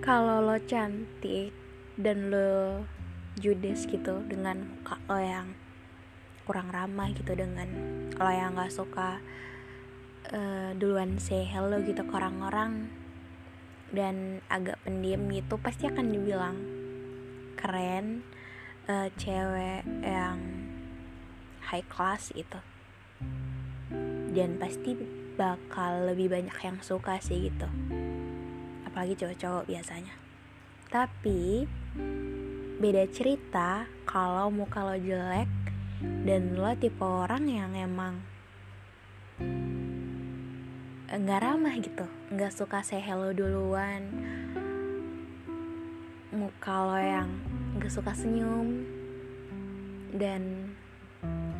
Kalau lo cantik dan lo judes gitu dengan muka lo yang kurang ramah gitu dengan lo yang gak suka uh, duluan say hello gitu ke orang-orang dan agak pendiam gitu pasti akan dibilang keren uh, cewek yang high class gitu. Dan pasti bakal lebih banyak yang suka sih gitu apalagi cowok-cowok biasanya. Tapi beda cerita kalau muka lo jelek dan lo tipe orang yang emang nggak ramah gitu nggak suka say hello duluan. Muka lo yang nggak suka senyum dan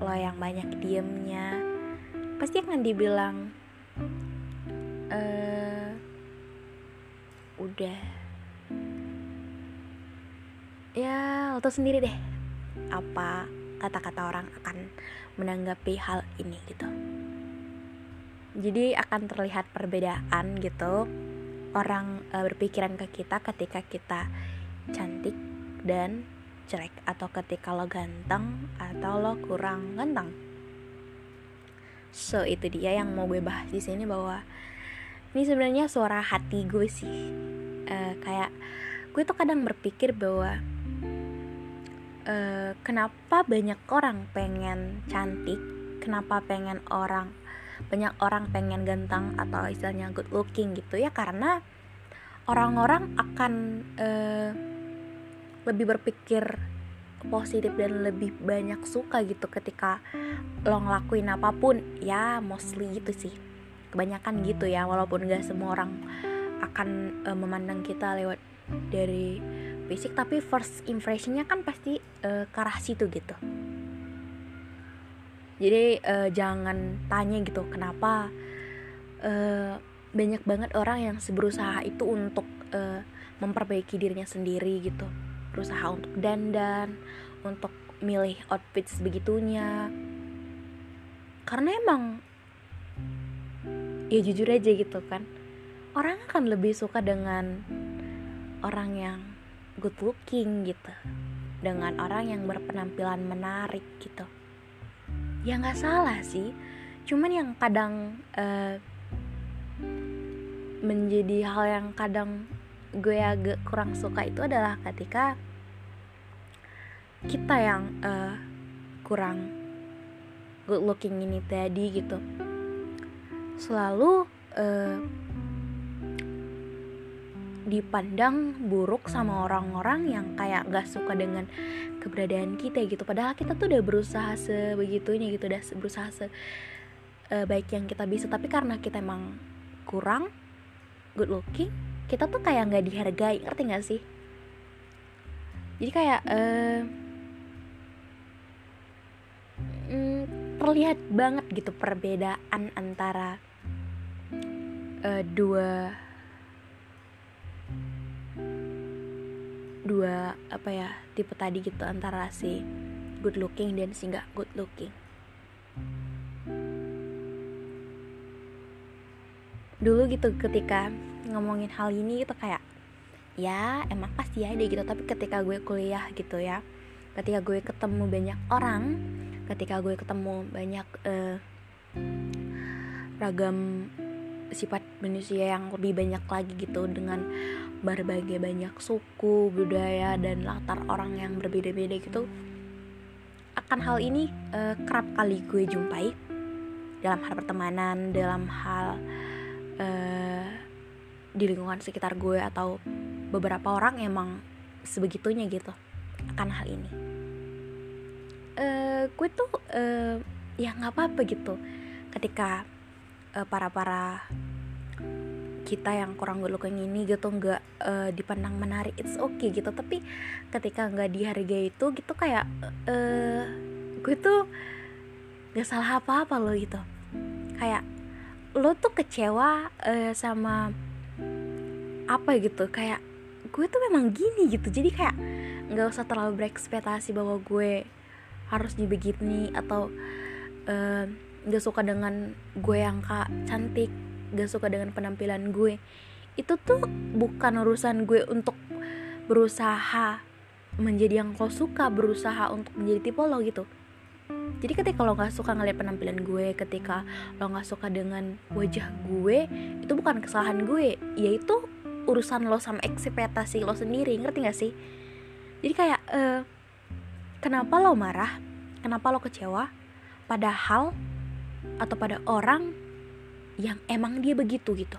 lo yang banyak diemnya. Pasti akan dibilang udah. Ya lo tau sendiri deh apa kata-kata orang akan menanggapi hal ini gitu. Jadi akan terlihat perbedaan gitu. Orang e, berpikiran ke kita ketika kita cantik dan jelek atau ketika lo ganteng atau lo kurang ganteng. So itu dia yang mau gue bahas di sini bahwa ini sebenarnya suara hati gue sih. Uh, kayak gue tuh kadang berpikir bahwa uh, kenapa banyak orang pengen cantik kenapa pengen orang banyak orang pengen ganteng atau istilahnya good looking gitu ya karena orang-orang akan uh, lebih berpikir positif dan lebih banyak suka gitu ketika lo ngelakuin apa pun. Ya mostly gitu sih kebanyakan gitu ya walaupun gak semua orang akan uh, memandang kita lewat dari fisik tapi first impressionnya kan pasti uh, ke arah situ gitu. Jadi uh, jangan tanya gitu kenapa uh, banyak banget orang yang berusaha itu untuk uh, memperbaiki dirinya sendiri gitu. Berusaha untuk dandan untuk milih outfit sebegitunya karena emang ya jujur aja gitu kan. Orang akan lebih suka dengan orang yang good looking gitu. Dengan orang yang berpenampilan menarik gitu. Ya nggak salah sih. Cuman yang kadang uh, menjadi hal yang kadang gue agak kurang suka itu adalah ketika kita yang uh, kurang good looking ini tadi gitu selalu uh, dipandang buruk sama orang-orang yang kayak gak suka dengan keberadaan kita gitu. Padahal kita tuh udah berusaha sebegitunya gitu udah berusaha sebaik uh, yang kita bisa. Tapi karena kita emang kurang good looking kita tuh kayak nggak dihargai. Ngerti gak sih? Jadi kayak uh, mm, terlihat banget gitu perbedaan antara uh, dua dua apa ya tipe tadi gitu antara si good looking dan si nggak good looking. Dulu gitu ketika ngomongin hal ini gitu kayak ya emang pasti ada gitu. Tapi ketika gue kuliah gitu ya ketika gue ketemu banyak orang ketika gue ketemu banyak uh, ragam sifat manusia yang lebih banyak lagi gitu dengan berbagai banyak suku, budaya dan latar orang yang berbeda-beda gitu. Akan hal ini uh, kerap kali gue jumpai dalam hal pertemanan, dalam hal uh, di lingkungan sekitar gue atau beberapa orang emang sebegitunya gitu akan hal ini. Uh, gue tuh uh, ya nggak apa-apa gitu ketika para para kita yang kurang good looking ini gitu nggak uh, dipandang menarik it's okay gitu. Tapi ketika nggak dihargai itu gitu kayak uh, gue tuh nggak salah apa apa lo gitu. Kayak lo tuh kecewa uh, sama apa gitu. Kayak gue tuh memang gini gitu. Jadi kayak nggak usah terlalu berekspektasi bahwa gue harus begini atau uh, suka dengan gue yang kak cantik gak suka dengan penampilan gue. Itu tuh bukan urusan gue untuk berusaha menjadi yang kau suka berusaha untuk menjadi tipe lo gitu. Jadi ketika lo nggak suka ngeliat penampilan gue ketika lo nggak suka dengan wajah gue itu bukan kesalahan gue. Yaitu urusan lo sama ekspektasi lo sendiri ngerti gak sih? Jadi kayak uh, kenapa lo marah? Kenapa lo kecewa? Padahal atau pada orang yang emang dia begitu gitu.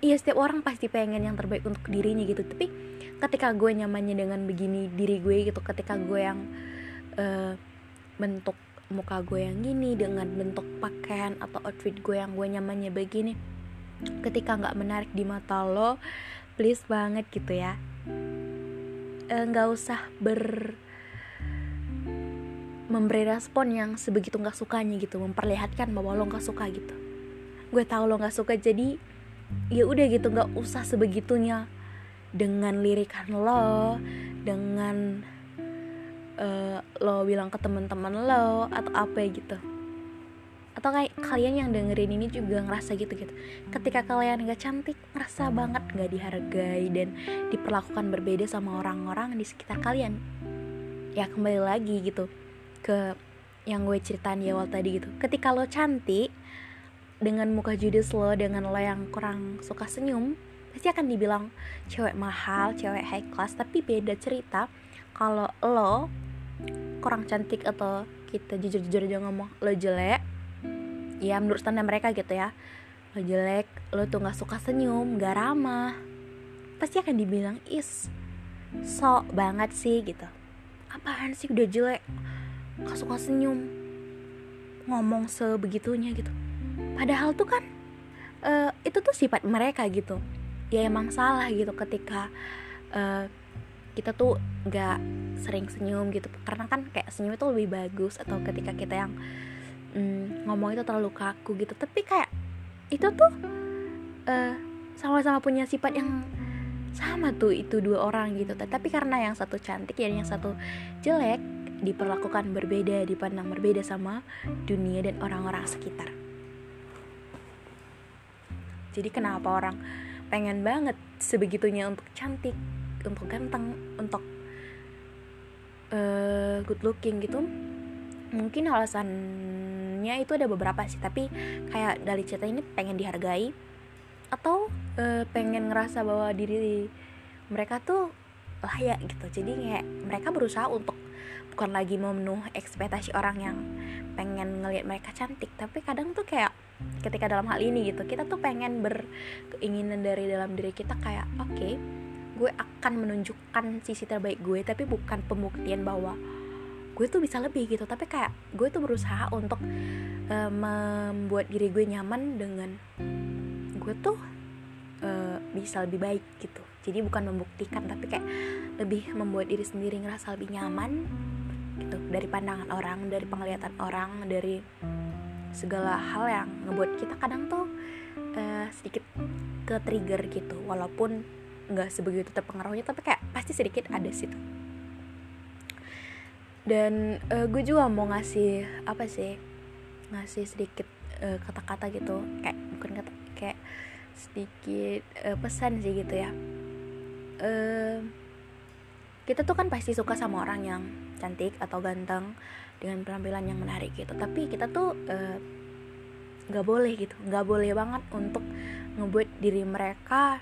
Iya setiap orang pasti pengen yang terbaik untuk dirinya gitu. Tapi ketika gue nyamannya dengan begini diri gue gitu ketika gue yang uh, bentuk muka gue yang gini dengan bentuk pakaian atau outfit gue yang gue nyamannya begini ketika nggak menarik di mata lo please banget gitu ya. Eh, nggak uh, usah ber memberi respon yang sebegitu nggak sukanya gitu memperlihatkan bahwa lo nggak suka gitu. Gue tahu lo nggak suka jadi ya udah gitu nggak usah sebegitunya dengan lirikan lo dengan uh, lo bilang ke teman-teman lo atau apa gitu. Atau kayak kalian yang dengerin ini juga ngerasa gitu gitu. Ketika kalian nggak cantik ngerasa banget nggak dihargai dan diperlakukan berbeda sama orang-orang di sekitar kalian. Ya kembali lagi gitu ke yang gue ceritain di awal tadi gitu. Ketika lo cantik dengan muka judes lo dengan lo yang kurang suka senyum pasti akan dibilang cewek mahal cewek high class tapi beda cerita kalau lo kurang cantik atau kita jujur-jujur aja ngomong lo jelek ya menurut standar mereka gitu ya lo jelek lo tuh nggak suka senyum gak ramah pasti akan dibilang is sok banget sih gitu. Apaan sih udah jelek gak suka senyum. Ngomong sebegitunya gitu. Padahal tuh kan uh, itu tuh sifat mereka gitu. Ya emang salah gitu ketika uh, kita tuh nggak sering senyum gitu. Karena kan kayak senyum itu lebih bagus atau ketika kita yang mm, ngomong itu terlalu kaku gitu. Tapi kayak itu tuh uh, sama-sama punya sifat yang sama tuh itu dua orang gitu. Tapi karena yang satu cantik dan yang satu jelek diperlakukan berbeda, dipandang berbeda sama dunia dan orang-orang sekitar. Jadi kenapa orang pengen banget sebegitunya untuk cantik, untuk ganteng, untuk uh, good looking gitu? Mungkin alasannya itu ada beberapa sih, tapi kayak dari cerita ini pengen dihargai atau uh, pengen ngerasa bahwa diri mereka tuh layak gitu. Jadi kayak mereka berusaha untuk bukan lagi memenuh ekspektasi orang yang pengen ngelihat mereka cantik tapi kadang tuh kayak ketika dalam hal ini gitu kita tuh pengen berkeinginan dari dalam diri kita kayak oke okay, gue akan menunjukkan sisi terbaik gue tapi bukan pembuktian bahwa gue tuh bisa lebih gitu tapi kayak gue tuh berusaha untuk uh, membuat diri gue nyaman dengan gue tuh uh, bisa lebih baik gitu. Jadi bukan membuktikan tapi kayak lebih membuat diri sendiri ngerasa lebih nyaman gitu. Dari pandangan orang dari penglihatan orang dari segala hal yang ngebuat kita kadang tuh uh, sedikit ke trigger gitu. Walaupun nggak sebegitu terpengaruhnya tapi kayak pasti sedikit ada situ dan uh, gue juga mau ngasih apa sih ngasih sedikit kata kata-kata gitu. Kayak bukan kata kayak sedikit uh, pesan sih gitu ya. Uh, kita tuh kan pasti suka sama orang yang cantik atau ganteng dengan penampilan yang menarik gitu. Tapi kita tuh nggak uh, boleh gitu nggak boleh banget untuk ngebuat diri mereka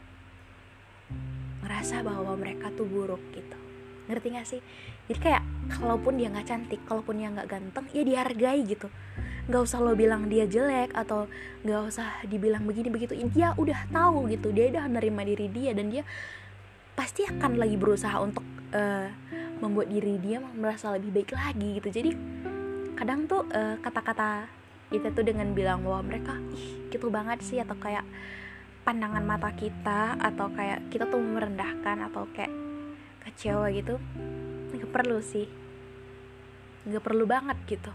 ngerasa bahwa mereka tuh buruk gitu. Ngerti gak sih? Jadi kayak kalaupun dia nggak cantik kalaupun dia nggak ganteng ya dihargai gitu nggak usah lo bilang dia jelek atau nggak usah dibilang begini begitu. Dia udah tahu gitu dia udah menerima diri dia dan dia pasti akan lagi berusaha untuk uh, membuat diri dia merasa lebih baik lagi gitu. Jadi kadang tuh eh, kata-kata kita tuh dengan bilang bahwa mereka ih gitu banget sih atau kayak pandangan mata kita atau kayak kita tuh merendahkan atau kayak kecewa gitu nggak perlu sih. Nggak perlu banget gitu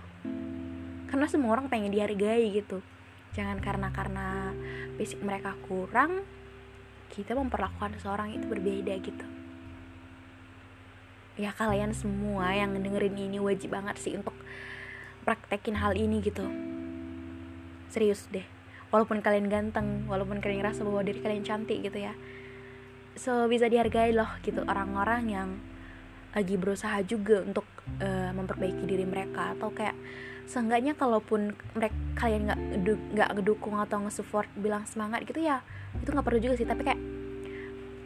karena semua orang pengen dihargai gitu. Jangan karena karena basic mereka kurang kita memperlakukan seseorang itu berbeda gitu. Ya kalian semua yang dengerin ini wajib banget sih untuk praktekin hal ini gitu. Serius deh. Walaupun kalian ganteng walaupun kalian ngerasa bahwa diri kalian cantik gitu ya. So bisa dihargai loh gitu orang-orang yang lagi berusaha juga untuk uh, memperbaiki diri mereka atau kayak seenggaknya kalaupun mereka kalian nggak nggak ngedukung atau nge-support bilang semangat gitu ya itu nggak perlu juga sih. Tapi kayak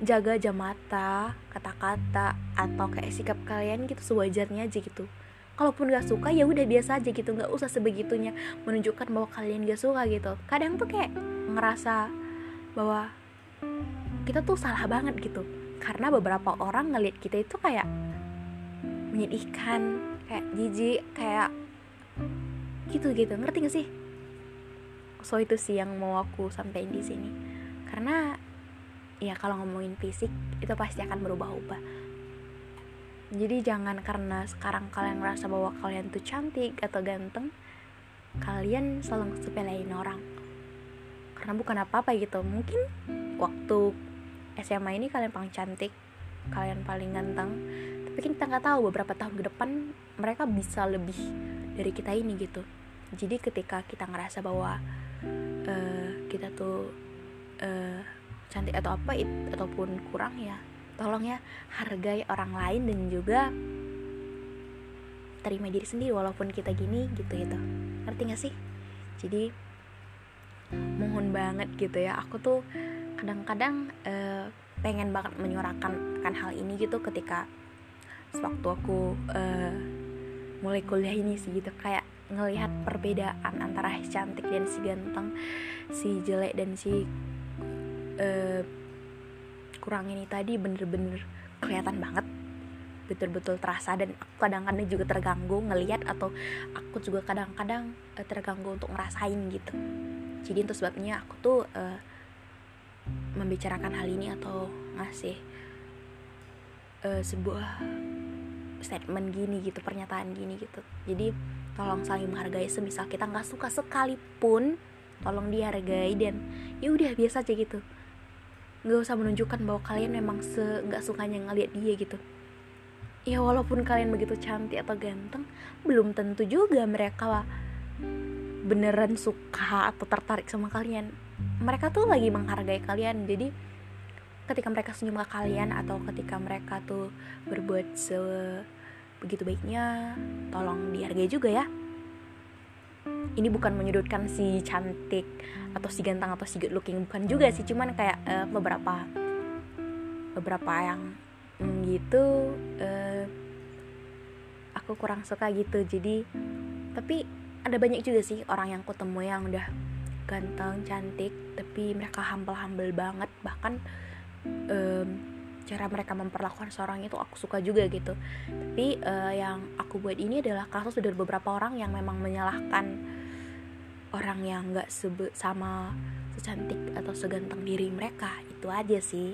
jaga jam mata kata-kata atau kayak sikap kalian gitu sewajarnya aja gitu. Kalaupun gak suka ya udah biasa aja gitu nggak usah sebegitunya menunjukkan bahwa kalian gak suka gitu. Kadang tuh kayak ngerasa bahwa kita tuh salah banget gitu. Karena beberapa orang ngelihat kita itu kayak menyedihkan kayak jijik kayak gitu gitu. Ngerti gak sih? So itu sih yang mau aku sampaikan di sini. Karena ya kalau ngomongin fisik itu pasti akan berubah-ubah. Jadi jangan karena sekarang kalian merasa bahwa kalian tuh cantik atau ganteng kalian selalu sepelein orang. Karena bukan apa-apa gitu. Mungkin waktu SMA ini kalian paling cantik kalian paling ganteng tapi kita nggak tahu beberapa tahun ke depan mereka bisa lebih dari kita ini gitu. Jadi ketika kita ngerasa bahwa uh, kita tuh uh, cantik atau apa it, ataupun kurang ya tolong ya hargai orang lain dan juga terima diri sendiri walaupun kita gini gitu gitu. Ngerti gak sih? Jadi mohon banget gitu ya. Aku tuh kadang-kadang uh, pengen banget menyuarakan kan hal ini gitu ketika sewaktu aku uh, mulai kuliah ini sih gitu. Kayak ngelihat perbedaan antara si cantik dan si ganteng si jelek dan si uh, kurang ini tadi bener-bener kelihatan banget. Betul-betul terasa dan aku kadang-kadang juga terganggu ngelihat atau aku juga kadang-kadang uh, terganggu untuk ngerasain gitu. Jadi itu sebabnya aku tuh uh, membicarakan hal ini atau ngasih uh, sebuah statement gini gitu pernyataan gini gitu. Jadi tolong saling menghargai semisal kita nggak suka sekalipun tolong dihargai dan ya udah biasa aja gitu. Nggak usah menunjukkan bahwa kalian memang se nggak sukanya ngeliat dia gitu. Ya walaupun kalian begitu cantik atau ganteng belum tentu juga mereka beneran suka atau tertarik sama kalian. Mereka tuh lagi menghargai kalian jadi ketika mereka senyum ke kalian atau ketika mereka tuh berbuat se begitu baiknya tolong dihargai juga ya. Ini bukan menyudutkan si cantik atau si ganteng atau si good looking bukan juga sih. Cuman kayak uh, beberapa beberapa yang mm, gitu uh, aku kurang suka gitu. Jadi tapi ada banyak juga sih orang yang ketemu yang udah ganteng cantik tapi mereka humble humble banget. Bahkan um, cara mereka memperlakukan seorang itu aku suka juga gitu. Tapi uh, yang aku buat ini adalah kasus dari beberapa orang yang memang menyalahkan orang yang nggak sebut sama secantik atau seganteng diri mereka. Itu aja sih.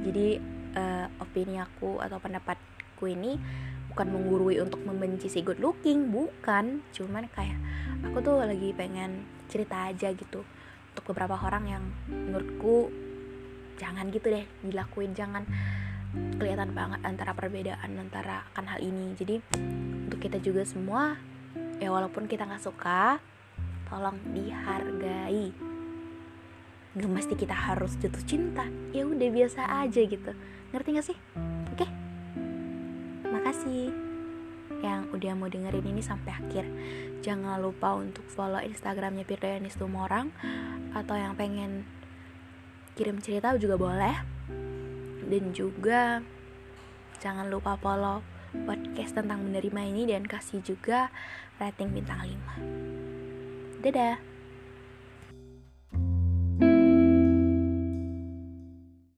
Jadi uh, opini aku atau pendapatku ini bukan menggurui untuk membenci si good looking bukan. Cuman kayak aku tuh lagi pengen cerita aja gitu untuk beberapa orang yang menurutku jangan gitu deh dilakuin. Jangan kelihatan banget antara perbedaan antara akan hal ini. Jadi untuk kita juga semua ya walaupun kita nggak suka tolong dihargai. Gak mesti kita harus jatuh cinta. Ya udah biasa aja gitu. Ngerti gak sih? Oke? Makasih yang udah mau dengerin ini sampai akhir. Jangan lupa untuk follow instagramnya Firdayanis Tumorang atau yang pengen kirim cerita juga boleh dan juga jangan lupa follow podcast tentang menerima ini dan kasih juga rating bintang 5 Dadah!